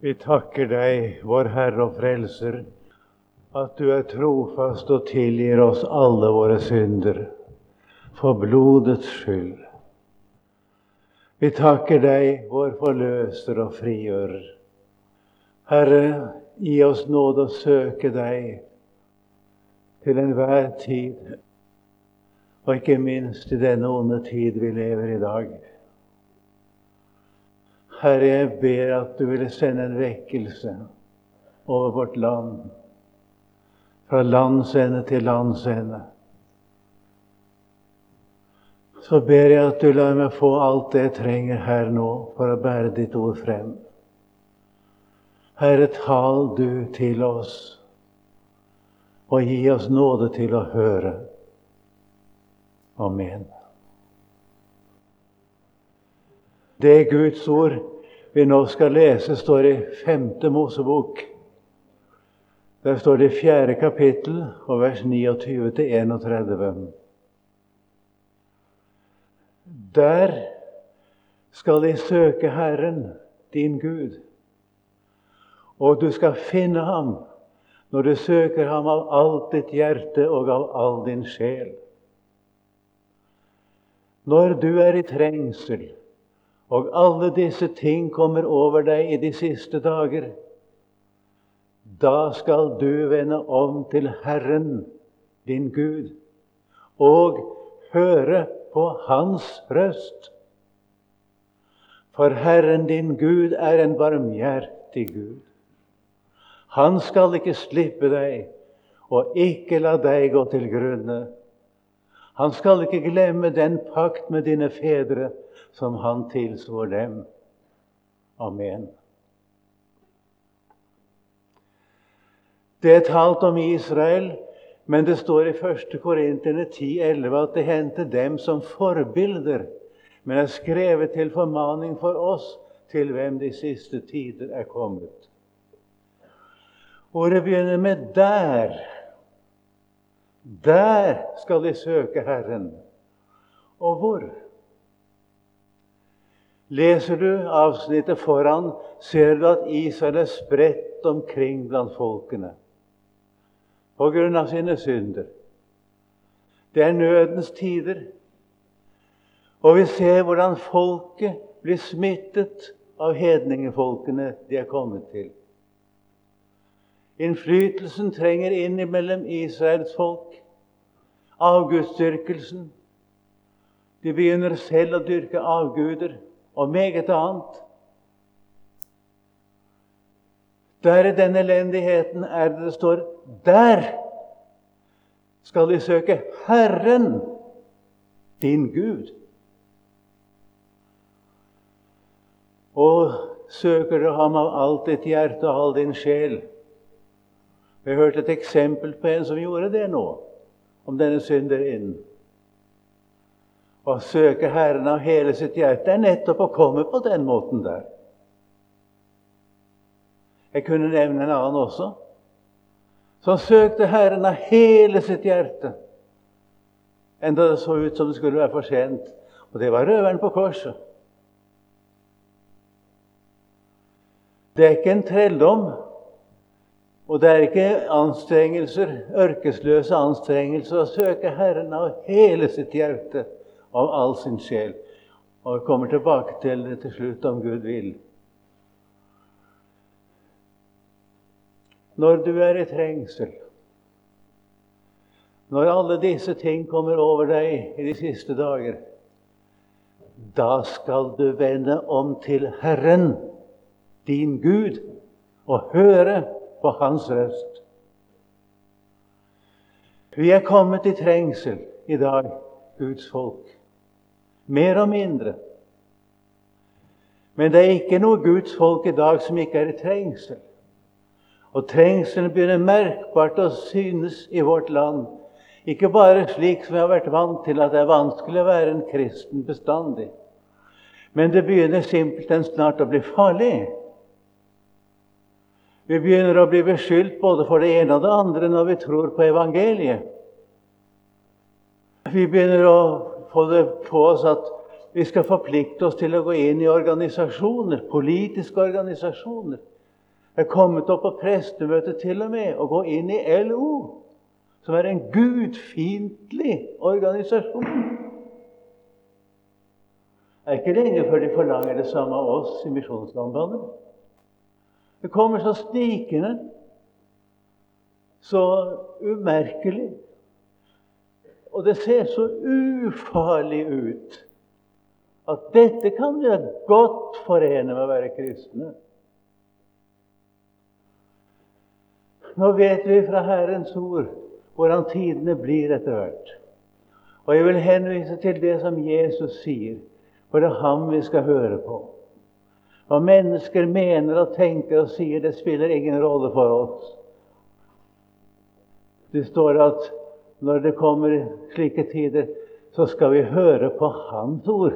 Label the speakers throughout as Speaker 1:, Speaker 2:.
Speaker 1: Vi takker deg, vår Herre og Frelser, at du er trofast og tilgir oss alle våre synder, for blodets skyld. Vi takker deg, vår forløser og frigjører. Herre, gi oss nåde å søke deg til enhver tid, og ikke minst i denne onde tid vi lever i dag. Herre, jeg ber at du ville sende en vekkelse over vårt land, fra landsende til landsende. Så ber jeg at du lar meg få alt det jeg trenger her nå for å bære ditt ord frem. Herre, tal du til oss, og gi oss nåde til å høre. Amen. Det Guds ord vi nå skal lese, står i 5. Mosebok. Der står det i fjerde kapittel og vers 29-31. Der skal de søke Herren, din Gud, og du skal finne ham når du søker ham av alt ditt hjerte og av all din sjel. Når du er i trengsel, og alle disse ting kommer over deg i de siste dager. Da skal du vende om til Herren, din Gud, og høre på Hans røst. For Herren din Gud er en barmhjertig Gud. Han skal ikke slippe deg og ikke la deg gå til grunne. Han skal ikke glemme den pakt med dine fedre som han tilsvor dem. Amen. Det er talt om Israel, men det står i 1. Korinterne 10,11 at det hendte dem som forbilder, men er skrevet til formaning for oss, til hvem de siste tider er kommet. Ordet begynner med 'der'. Der skal de søke Herren. Og hvor? Leser du avsnittet foran, ser du at Israel er spredt omkring blant folkene på grunn av sine synder. Det er nødens tider. Og vi ser hvordan folket blir smittet av hedningefolkene de er kommet til. Innflytelsen trenger inn mellom Israels folk. Avgudsdyrkelsen. De begynner selv å dyrke avguder og meget annet. Der i den elendigheten er det det står Der skal de søke Herren, din Gud. Og søker du ham av alt ditt hjerte og all din sjel. Vi har hørt et eksempel på en som gjorde det nå, om denne synderinnen. Å søke Herren av hele sitt hjerte er nettopp å komme på den måten der. Jeg kunne nevne en annen også, som søkte Herren av hele sitt hjerte, enda det så ut som det skulle være for sent. Og det var røveren på korset. Det er ikke en trelldom, og det er ikke anstrengelser, ørkesløse anstrengelser å søke Herren av hele sitt hjerte av all sin sjel. Og jeg kommer tilbake til det til slutt, om Gud vil. Når du er i trengsel, når alle disse ting kommer over deg i de siste dager, da skal du vende om til Herren, din Gud, og høre på Hans røst. Vi er kommet i trengsel i dag, Guds folk mer og mindre. Men det er ikke noe Guds folk i dag som ikke er i trengsel. Og trengselen begynner merkbart å synes i vårt land. Ikke bare slik som vi har vært vant til, at det er vanskelig å være en kristen bestandig. Men det begynner simpelthen snart å bli farlig. Vi begynner å bli beskyldt både for det ene og det andre når vi tror på evangeliet. Vi begynner å få det på oss at vi skal forplikte oss til å gå inn i organisasjoner, politiske organisasjoner. Jeg er kommet opp på prestemøtet til og med og gå inn i LO, som er en gudfiendtlig organisasjon. Det er ikke lenge før de forlanger det samme av oss i Misjonssambandet. Det kommer så snikende, så umerkelig. Og det ser så ufarlig ut at dette kan vi godt forene med å være kristne. Nå vet vi fra Herrens ord hvordan tidene blir etter hvert. Og jeg vil henvise til det som Jesus sier, for det er ham vi skal høre på. Hva mennesker mener og tenker og sier, det spiller ingen rolle for oss. Det står at når det kommer slike tider, så skal vi høre på Hans ord.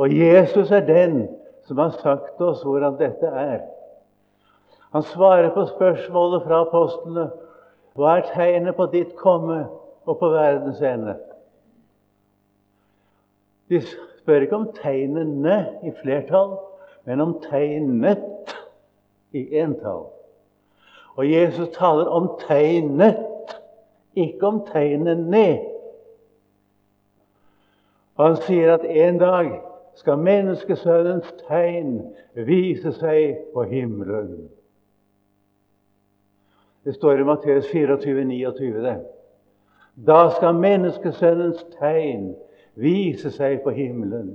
Speaker 1: Og Jesus er den som har sagt oss hvordan dette er. Han svarer på spørsmålet fra apostlene hva er tegnet på ditt komme og på verdens ende? Spør ikke om tegnene i flertall, men om tegnet i entall. Og Jesus taler om tegnet, ikke om tegnene. Han sier at en dag skal menneskesønnens tegn vise seg på himmelen. Det står i Matteus 24, 29. Det. Da skal menneskesønnens tegn vise seg på himmelen.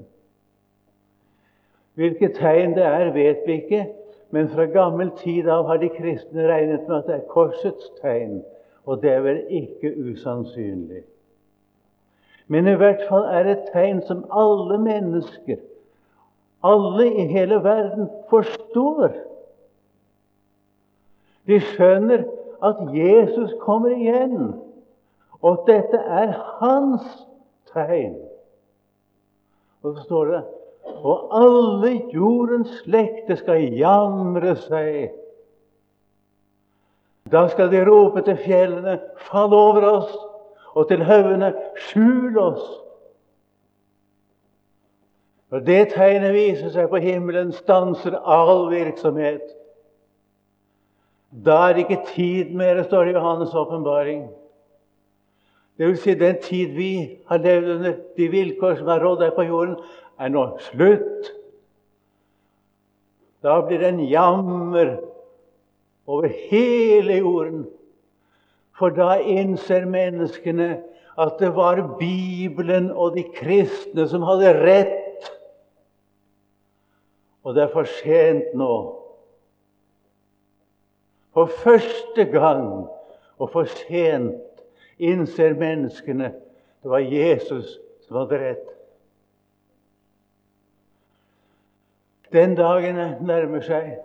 Speaker 1: Hvilke tegn det er, vet vi ikke, men fra gammel tid av har de kristne regnet med at det er korsets tegn, og det er vel ikke usannsynlig. Men i hvert fall er det et tegn som alle mennesker, alle i hele verden, forstår. De skjønner at Jesus kommer igjen, og at dette er hans tegn. Og så står det og alle jordens slekter skal jamre seg. Da skal de rope til fjellene, fall over oss og til haugene skjul oss. Når det tegnet viser seg på himmelen, stanser all virksomhet. Da er ikke tid mer, står det i Johannes' åpenbaring. Det vil si, den tid vi har levd under, de vilkår som har rådd her på jorden, er nå slutt. Da blir det en jammer over hele jorden. For da innser menneskene at det var Bibelen og de kristne som hadde rett. Og det er for sent nå. For første gang og for sent innser menneskene det var Jesus som hadde rett. Den dagen nærmer seg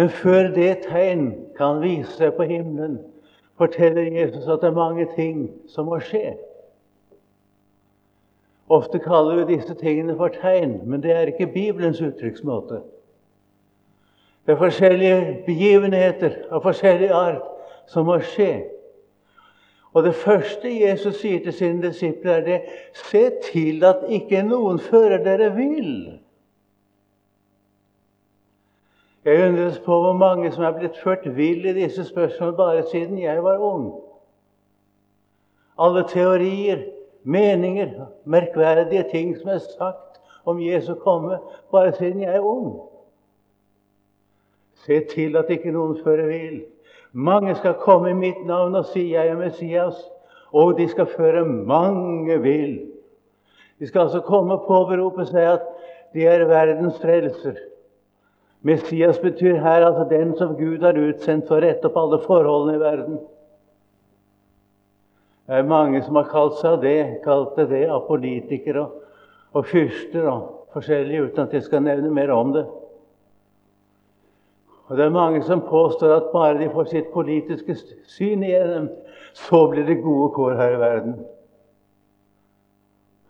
Speaker 1: men før det tegn kan vise seg på himmelen, forteller Jesus at det er mange ting som må skje. Ofte kaller vi disse tingene for tegn, men det er ikke Bibelens uttrykksmåte. Det er forskjellige begivenheter av forskjellig art som må skje. Og Det første Jesus sier til sine disipler, er det Se til at ikke noen fører dere vill. Jeg undres på hvor mange som er blitt ført vill i disse spørsmålene bare siden jeg var ung. Alle teorier, meninger, merkverdige ting som er sagt om Jesu komme bare siden jeg er ung. Se til at ikke noen fører vill. Mange skal komme i mitt navn og si 'Jeg er Messias', og de skal føre mange vill. De skal altså komme og påberope seg at de er verdens frelser. Messias betyr her altså den som Gud har utsendt for å rette opp alle forholdene i verden. Det er mange som har kalt seg det, kalt det av politikere og, og fyrster og forskjellige, uten at jeg skal nevne mer om det. Og Det er mange som påstår at bare de får sitt politiske syn igjennom, så blir det gode kår her i verden.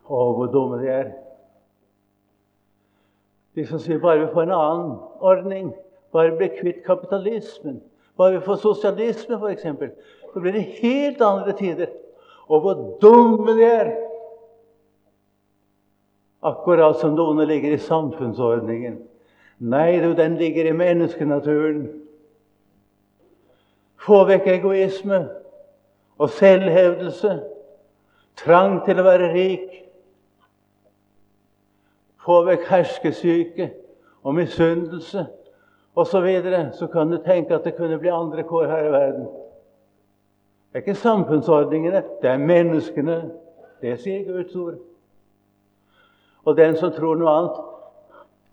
Speaker 1: Å, hvor dumme de er. De som sier bare vi får en annen ordning, bare blir kvitt kapitalismen, bare vi får sosialisme f.eks., så blir det helt andre tider. Og hvor dumme de er! Akkurat som det onde ligger i samfunnsordningen. Nei, du, den ligger i menneskenaturen. Få vekk egoisme og selvhevdelse, trang til å være rik. Få vekk herskesyke og misunnelse osv. Så, videre, så kan du tenke at det kunne bli andre kår her i verden. Det er ikke samfunnsordningene, det er menneskene. Det sier Guds ord. Og den som tror noe annet,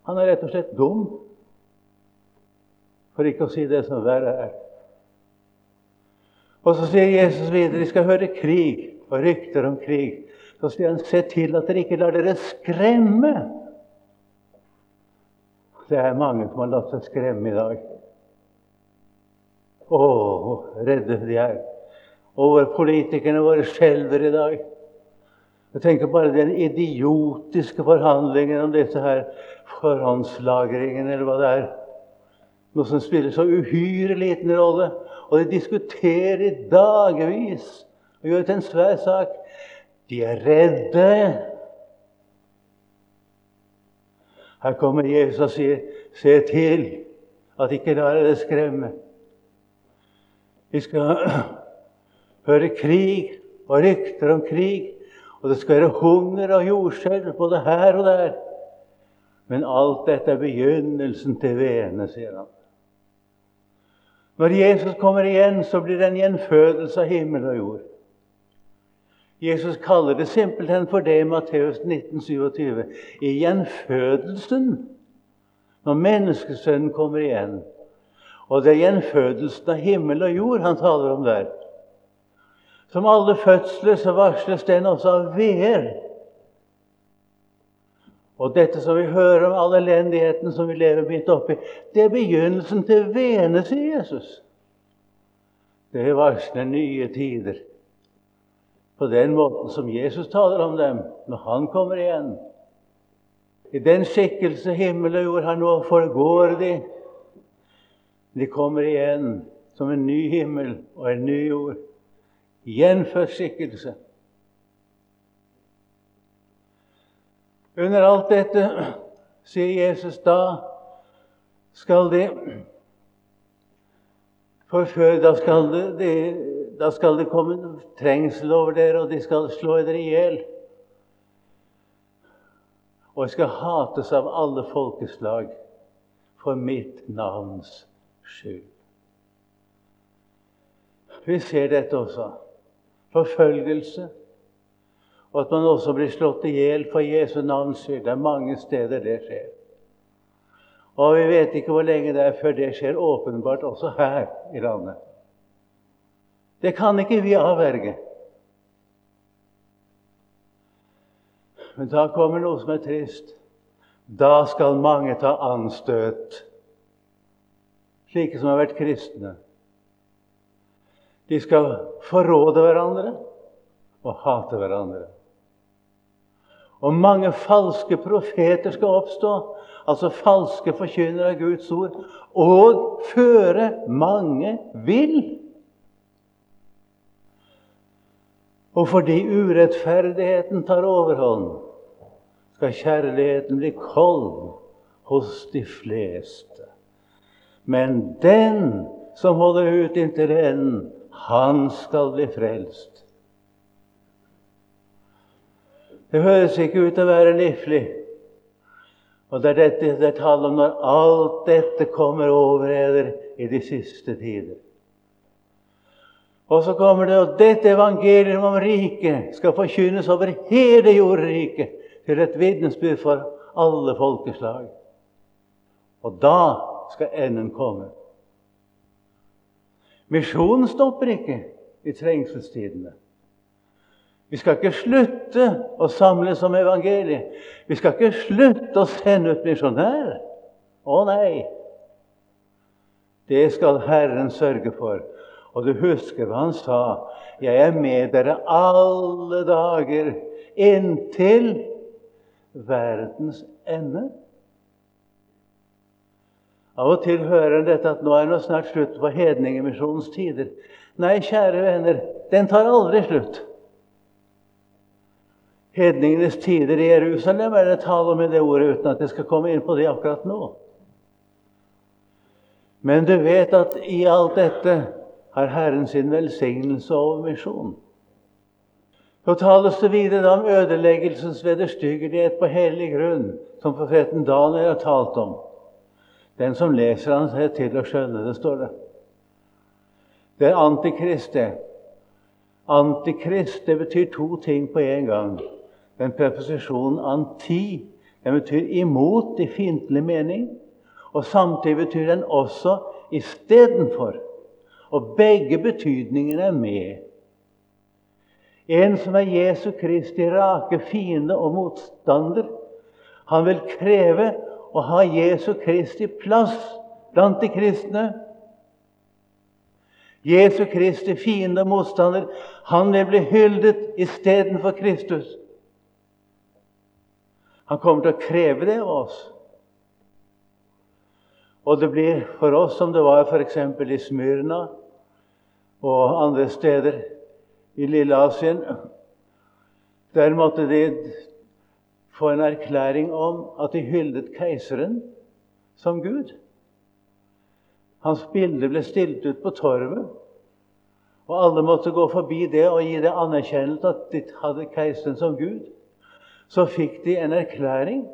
Speaker 1: han er rett og slett dum. For ikke å si det som verre er. Og så sier Jesus videre de skal høre krig og rykter om krig. Så sier han se til at dere ikke lar dere skremme. Det er mange som har latt seg skremme i dag. Å, redde de er. Over politikerne våre skjelver i dag. Jeg tenker bare den idiotiske forhandlingen om disse her forhåndslagringene, eller hva det er. Noe som spiller så uhyre liten rolle. Og de diskuterer dagevis og gjør det til en svær sak. De er redde. Her kommer Jesus og sier, 'Se til at ikke lar dere skremme'. Vi skal høre krig og rykter om krig, og det skal være hunger og jordskjelv både her og der. Men alt dette er begynnelsen til vene, sier han. Når Jesus kommer igjen, så blir det en gjenfødelse av himmel og jord. Jesus kaller det simpelthen for det i Matteus 19, 27. I gjenfødelsen, når menneskesønnen kommer igjen. Og det er gjenfødelsen av himmel og jord han taler om der. Som alle fødsler så varsles den også av veer. Og dette som vi hører om all elendigheten som vi lever midt oppi, det er begynnelsen til veene, sier Jesus. Det varsler nye tider på den måten som Jesus taler om dem når han kommer igjen. I den skikkelse himmel og jord har nå, forgår de. De kommer igjen som en ny himmel og en ny jord. Gjenfødt skikkelse. Under alt dette, sier Jesus, da skal de forføre Da skal det, de, da skal det komme trengsel over dere, og de skal slå dere i hjel. Og jeg skal hates av alle folkeslag for mitt navns skyld. Vi ser dette også. Forfølgelse. Og at man også blir slått i hjel for Jesu navns skyld. Det er mange steder det skjer. Og vi vet ikke hvor lenge det er før det skjer åpenbart også her i landet. Det kan ikke vi avverge. Men da kommer noe som er trist. Da skal mange ta anstøt, slike som har vært kristne. De skal forråde hverandre og hate hverandre. Og mange falske profeter skal oppstå, altså falske forkynnere av Guds ord, og føre mange vill. Og fordi urettferdigheten tar overhånd, skal kjærligheten bli kold hos de fleste. Men den som holder ut inntil enden, han skal bli frelst. Det høres ikke ut til å være livlig. Og det er dette det er tale om når alt dette kommer over eder i de siste tider. Og så kommer det at dette evangeliet om riket skal forkynnes over hele jordriket til et vitnesbyrd for alle folkeslag. Og da skal enden komme. Misjonen stopper ikke i trengselstidene. Vi skal ikke slutte å samles om evangeliet. Vi skal ikke slutte å sende ut misjonærer. Å nei! Det skal Herren sørge for. Og du husker hva han sa? 'Jeg er med dere alle dager inntil verdens ende'. Av og til hører en dette at nå er det snart slutt på hedningemisjonens tider. Nei, kjære venner, den tar aldri slutt. Hedningenes tider i Jerusalem er det tale om i det ordet, uten at jeg skal komme inn på det akkurat nå. Men du vet at i alt dette har Herren sin velsignelse over misjon. Så tales det videre om ødeleggelsens vederstyggelighet på hellig grunn, som profeten Daniel har talt om. Den som leser han ser til å skjønne det, står det. Det er antikrist, det. Antikrist det betyr to ting på en gang. Den preposisjonen 'anti' den betyr imot i fiendtlig mening. Og samtidig betyr den også istedenfor. Og begge betydningene er med. En som er Jesu Kristi rake fiende og motstander, han vil kreve å ha Jesu Kristi plass blant de kristne. Jesu Kristi fiende og motstander, han vil bli hyldet istedenfor Kristus. Han kommer til å kreve det av oss. Og det blir for oss som det var f.eks. i Smyrna og andre steder i Lilleasien. Der måtte de få en erklæring om at de hyldet keiseren som Gud. Hans bilde ble stilt ut på torvet, og alle måtte gå forbi det og gi det anerkjennelse at de hadde keiseren som Gud. Så fikk de en erklæring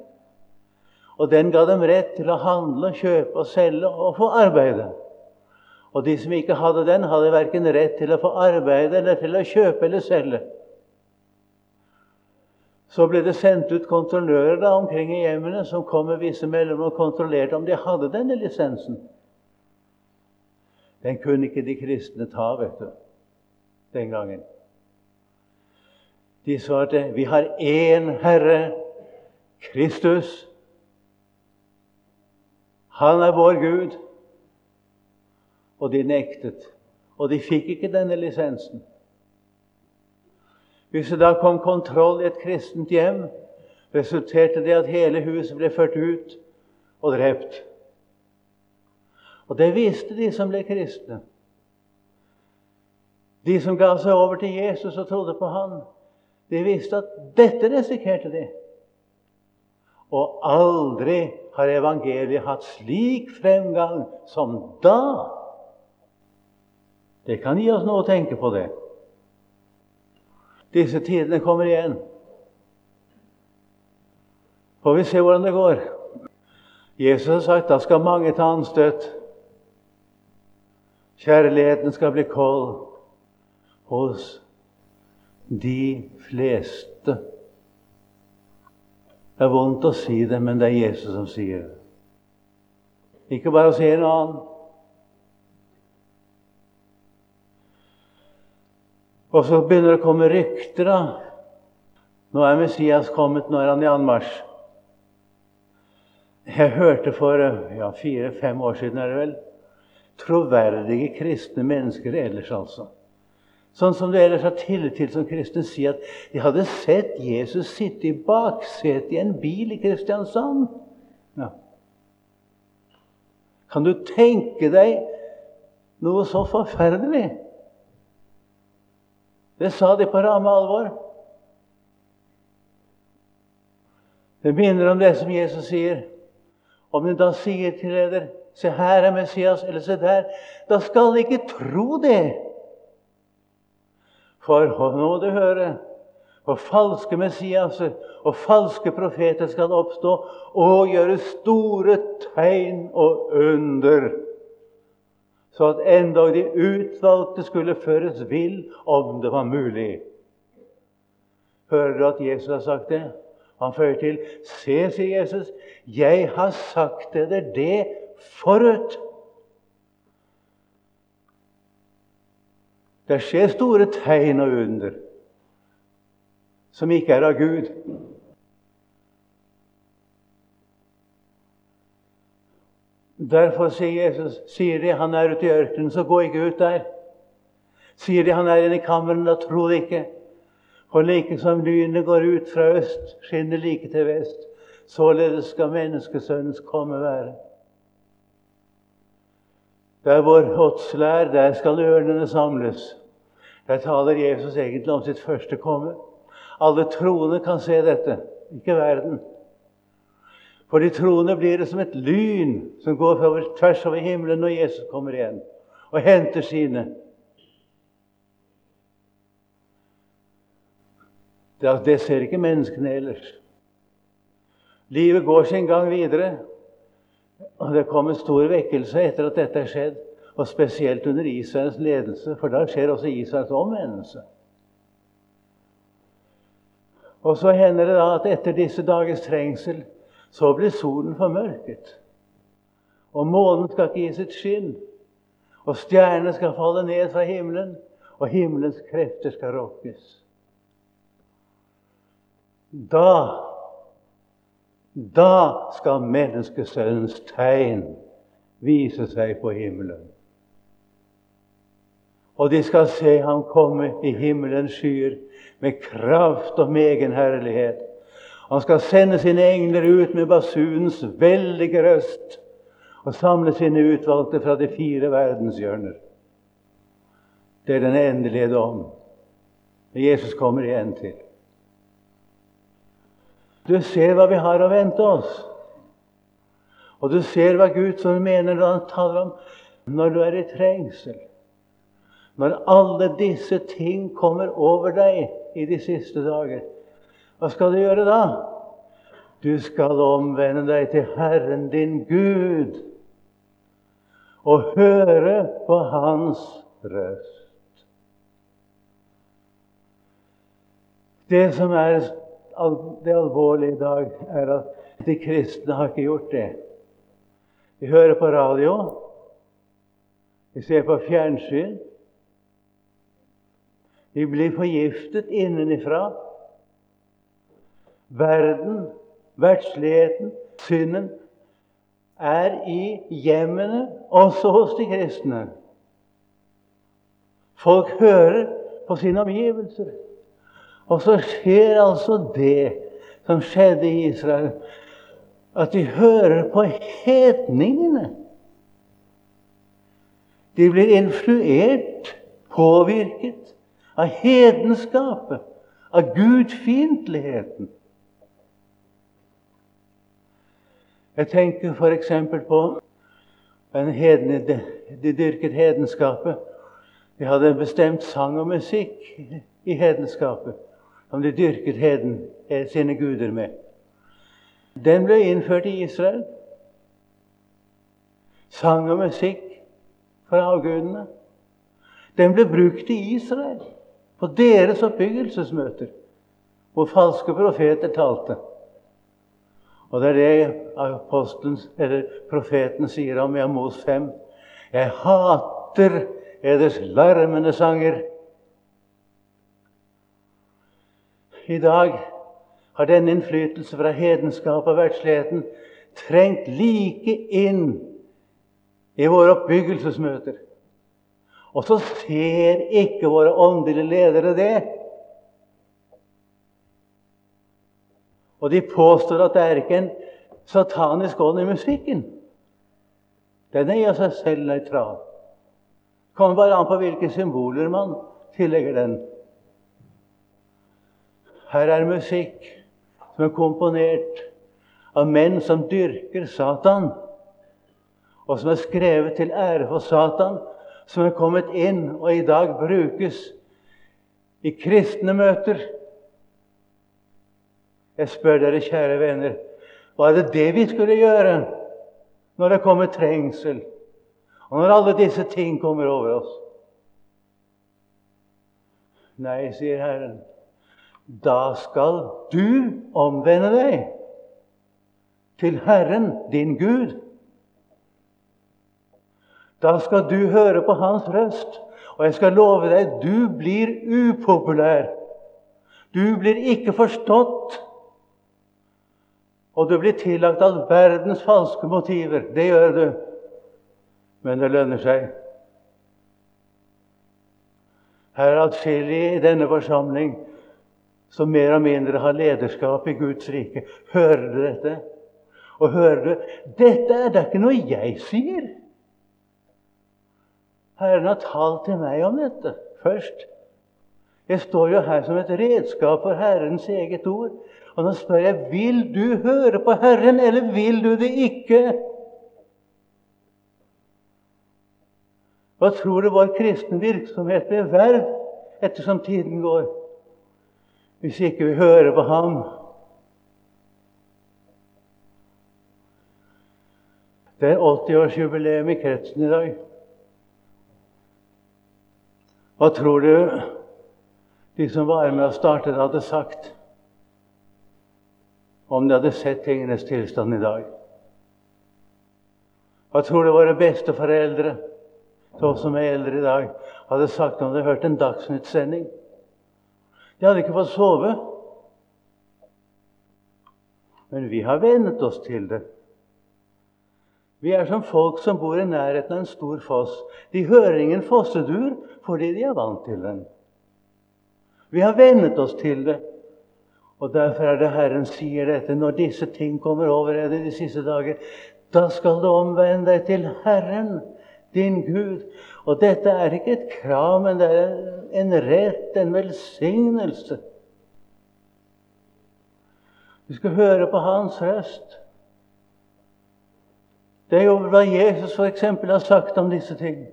Speaker 1: og den ga dem rett til å handle, kjøpe og selge og få arbeide. Og de som ikke hadde den, hadde verken rett til å få arbeide eller til å kjøpe eller selge. Så ble det sendt ut kontrollører da omkring i hjemmene som kom med visse mellom og kontrollerte om de hadde denne lisensen. Den kunne ikke de kristne ta, vet du, den gangen. De svarte vi har én Herre, Kristus. Han er vår Gud. Og de nektet. Og de fikk ikke denne lisensen. Hvis det da kom kontroll i et kristent hjem, resulterte det at hele huset ble ført ut og drept. Og det visste de som ble kristne. De som ga seg over til Jesus og trodde på han, de visste at dette risikerte de. Og aldri har evangeliet hatt slik fremgang som da. Det kan gi oss noe å tenke på, det. Disse tidene kommer igjen. Får vi se hvordan det går. Jesus har sagt da skal mange ta anstøt. Kjærligheten skal bli kold hos de fleste. Det er vondt å si det, men det er Jesus som sier det. Ikke bare å si en annen. Og så begynner det å komme rykter. da. Nå er Messias kommet, nå er han i anmarsj. Jeg hørte for ja, fire-fem år siden er det vel, troverdige kristne mennesker ellers, altså Sånn som du ellers har tillit til som kristen, si at de hadde sett Jesus sitte i baksetet i en bil i Kristiansand. Ja. Kan du tenke deg noe så forferdelig? Det sa de på ramme alvor. Det minner om det som Jesus sier. Om de da sier til dere Se, her er Messias, eller se der. Da skal de ikke tro det. For nå må du høre for falske Messiaser og falske profeter skal oppstå og gjøre store tegn og under, så at endog de utvalgte skulle føres vill om det var mulig. Hører du at Jesus har sagt det? Han føyer til Se, sier Jesus, jeg har sagt dere det forut. Det skjer store tegn og under som ikke er av Gud. Derfor sier Jesus sier de han er ute i ørkenen, så gå ikke ut der. Sier de han er inne i kammeren, da tro det ikke. For like som lynet går ut fra øst, skinner like til vest. Således skal menneskesønnens komme være. Der hvor åtsel er, der skal ørnene samles. Der taler Jesus egentlig om sitt første komme. Alle troende kan se dette, ikke verden. For de troende blir det som et lyn som går tvers over himmelen når Jesus kommer igjen og henter sine. Det ser ikke menneskene ellers. Livet går sin gang videre. Og det kom en stor vekkelse etter at dette er skjedd, og spesielt under Israels ledelse, for da skjer også Israels omvendelse. Og så hender det da at etter disse dagers trengsel så blir solen formørket. Og månen skal ikke gi sitt skinn. Og stjernene skal falle ned fra himmelen, og himmelens krefter skal rokkes. Da da skal menneskesønnens tegn vise seg på himmelen. Og de skal se ham komme i himmelens skyer med kraft og med egen herlighet. Han skal sende sine engler ut med basunens veldige røst og samle sine utvalgte fra de fire verdenshjørner. Det er den endelige dom. Jesus kommer igjen til. Du ser hva vi har å vente oss. Og du ser hva Gud som mener når han taler om når du er i trengsel. Når alle disse ting kommer over deg i de siste dager. Hva skal du gjøre da? Du skal omvende deg til Herren din Gud og høre på Hans røst. Det som er det alvorlige i dag er at de kristne har ikke gjort det. Vi hører på radio, vi ser på fjernsyn. Vi blir forgiftet innenifra. Verden, verdsligheten, synden er i hjemmene, også hos de kristne. Folk hører på sine omgivelser. Og så skjer altså det som skjedde i Israel, at de hører på hedningene. De blir influert, påvirket, av hedenskapet, av gudfiendtligheten. Jeg tenker f.eks. på den hedne, de, dyrket hedenskapet. De hadde en bestemt sang og musikk i hedenskapet som de dyrket heden, eh, sine guder med. Den ble innført i Israel. Sang og musikk for avgudene. Den ble brukt i Israel på deres oppbyggelsesmøter, hvor falske profeter talte. Og det er det profeten sier om i Amos 5. Jeg hater eders larmende sanger. i dag har denne innflytelse fra hedenskap og verdsligheten trengt like inn i våre oppbyggelsesmøter. Og så ser ikke våre åndelige ledere det. Og de påstår at det er ikke en satanisk ånd i musikken. Den er i seg selv nøytral. Det kommer bare an på hvilke symboler man tillegger den. Her er musikk som er komponert av menn som dyrker Satan, og som er skrevet til ære for Satan, som er kommet inn og i dag brukes i kristne møter. Jeg spør dere, kjære venner, hva er det det vi skulle gjøre når det kommer trengsel, og når alle disse ting kommer over oss? Nei, sier Herren. Da skal du omvende deg til Herren, din Gud. Da skal du høre på Hans røst, og jeg skal love deg du blir upopulær. Du blir ikke forstått, og du blir tillagt all verdens falske motiver. Det gjør du, men det lønner seg. Her er atskillige i denne forsamling som mer og mindre har lederskap i Guds rike. Hører du dette? Og hører du Dette er da ikke noe jeg sier. Herren har talt til meg om dette først. Jeg står jo her som et redskap for Herrens eget ord. Og nå spør jeg vil du høre på Herren, eller vil du det ikke? Hva tror du vår kristen virksomhet blir verd ettersom tiden går, hvis ikke vi hører på Ham? Det er 80-årsjubileum i kretsen i dag. Hva tror du de som var med og startet, hadde sagt om de hadde sett tingenes tilstand i dag? Hva tror du våre besteforeldre, de som er eldre i dag, hadde sagt om de hadde hørt en Dagsnytt-sending? De hadde ikke fått sove. Men vi har vennet oss til det. Vi er som folk som bor i nærheten av en stor foss. De hører ingen fossedur fordi de er vant til den. Vi har vennet oss til det. Og Derfor er det Herren sier dette når disse ting kommer over deg de siste dager. Da skal du omvende deg til Herren, din Gud. Og dette er ikke et krav, men det er en rett, en velsignelse. Du skal høre på Hans røst. Det er jo hva Jesus f.eks. har sagt om disse ting.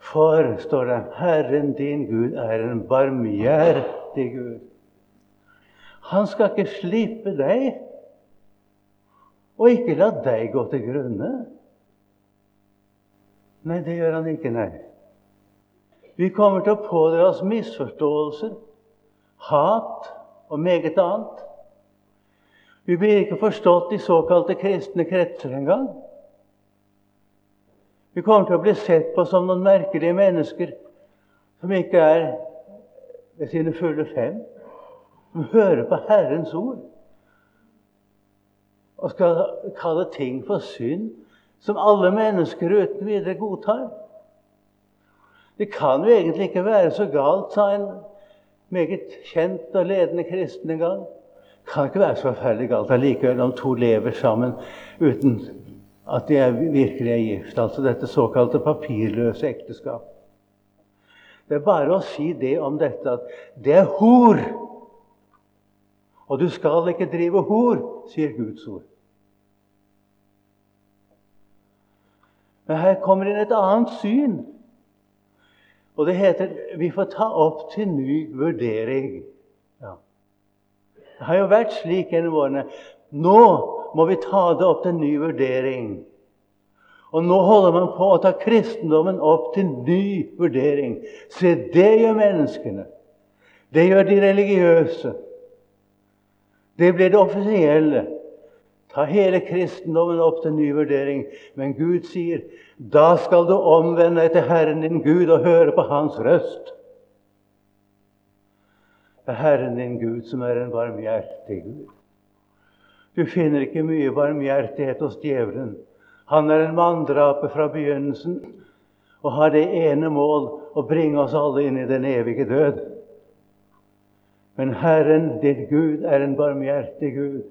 Speaker 1: For, står det, Herren din Gud er en barmhjertig Gud. Han skal ikke slippe deg og ikke la deg gå til grunne. Nei, det gjør han ikke, nei. Vi kommer til å pådra oss misforståelser, hat og meget annet. Vi blir ikke forstått i såkalte kristne kretser engang. Vi kommer til å bli sett på som noen merkelige mennesker som ikke er ved sine fulle fem, som hører på Herrens ord og skal kalle ting for synd som alle mennesker uten videre godtar. Det kan jo egentlig ikke være så galt, sa en meget kjent og ledende kristen en gang. Det kan ikke være så forferdelig galt allikevel om to lever sammen uten at de er, virkelig er gift. Altså dette såkalte papirløse ekteskap. Det er bare å si det om dette at det er hor. Og du skal ikke drive hor, sier Guds ord. Men her kommer inn et annet syn. Og det heter vi får ta opp til ny vurdering. Ja. Det har jo vært slik gjennom årene. Nå må vi ta det opp til ny vurdering. Og nå holder man på å ta kristendommen opp til ny vurdering. Se, det gjør menneskene. Det gjør de religiøse. Det blir det offisielle. Ta hele kristendommen opp til ny vurdering. Men Gud sier, da skal du omvende deg til Herren din Gud og høre på Hans røst. Det er Herren din Gud som er en barmhjertig Gud. Du finner ikke mye barmhjertighet hos djevelen. Han er en manndraper fra begynnelsen og har det ene mål å bringe oss alle inn i den evige død. Men Herren, ditt Gud, er en barmhjertig Gud.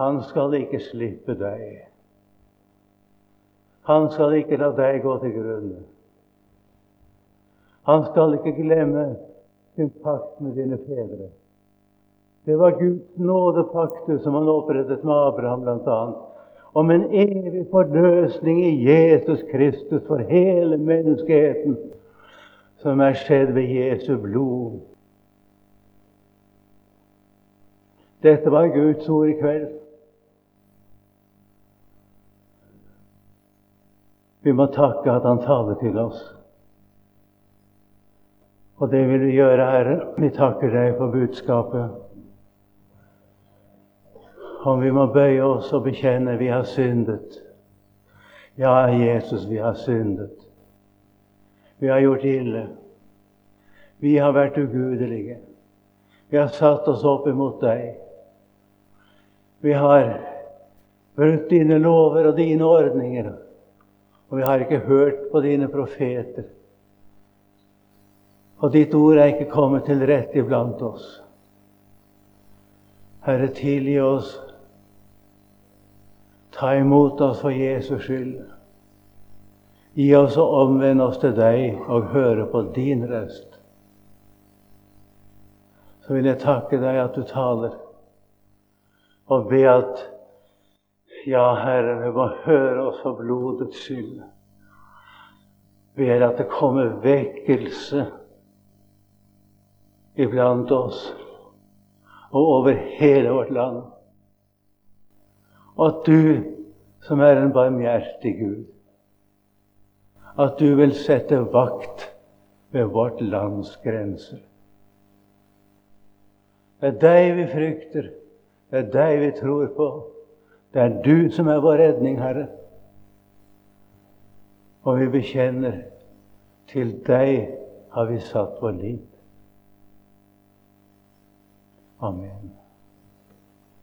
Speaker 1: Han skal ikke slippe deg. Han skal ikke la deg gå til grunne. Han skal ikke glemme sin pakt med dine fedre. Det var Guds nådepakter som han opprettet med Abraham bl.a. Om en evig forløsning i Jesus Kristus for hele menneskeheten, som er skjedd ved Jesu blod. Dette var Guds ord i kveld. Vi må takke at Han taler til oss. Og det vil vi gjøre, Herre. Vi takker deg for budskapet om vi må bøye oss og bekjenne vi har syndet. Ja, Jesus, vi har syndet. Vi har gjort ille. Vi har vært ugudelige. Vi har satt oss opp imot deg. Vi har brutt dine lover og dine ordninger. Og vi har ikke hørt på dine profeter. Og ditt ord er ikke kommet til rette iblant oss. Herre, tilgi oss Ta imot oss for Jesus skyld. Gi oss å omvende oss til deg og høre på din røst. Så vil jeg takke deg at du taler, og be at ja, Herre, vi må høre oss for blodets skyld. Ber at det kommer vekkelse iblant oss og over hele vårt land. At du, som er en barmhjertig Gud, at du vil sette vakt ved vårt lands grenser. Det er deg vi frykter, det er deg vi tror på. Det er du som er vår redning, Herre. Og vi bekjenner til deg har vi satt vår liv. Amen.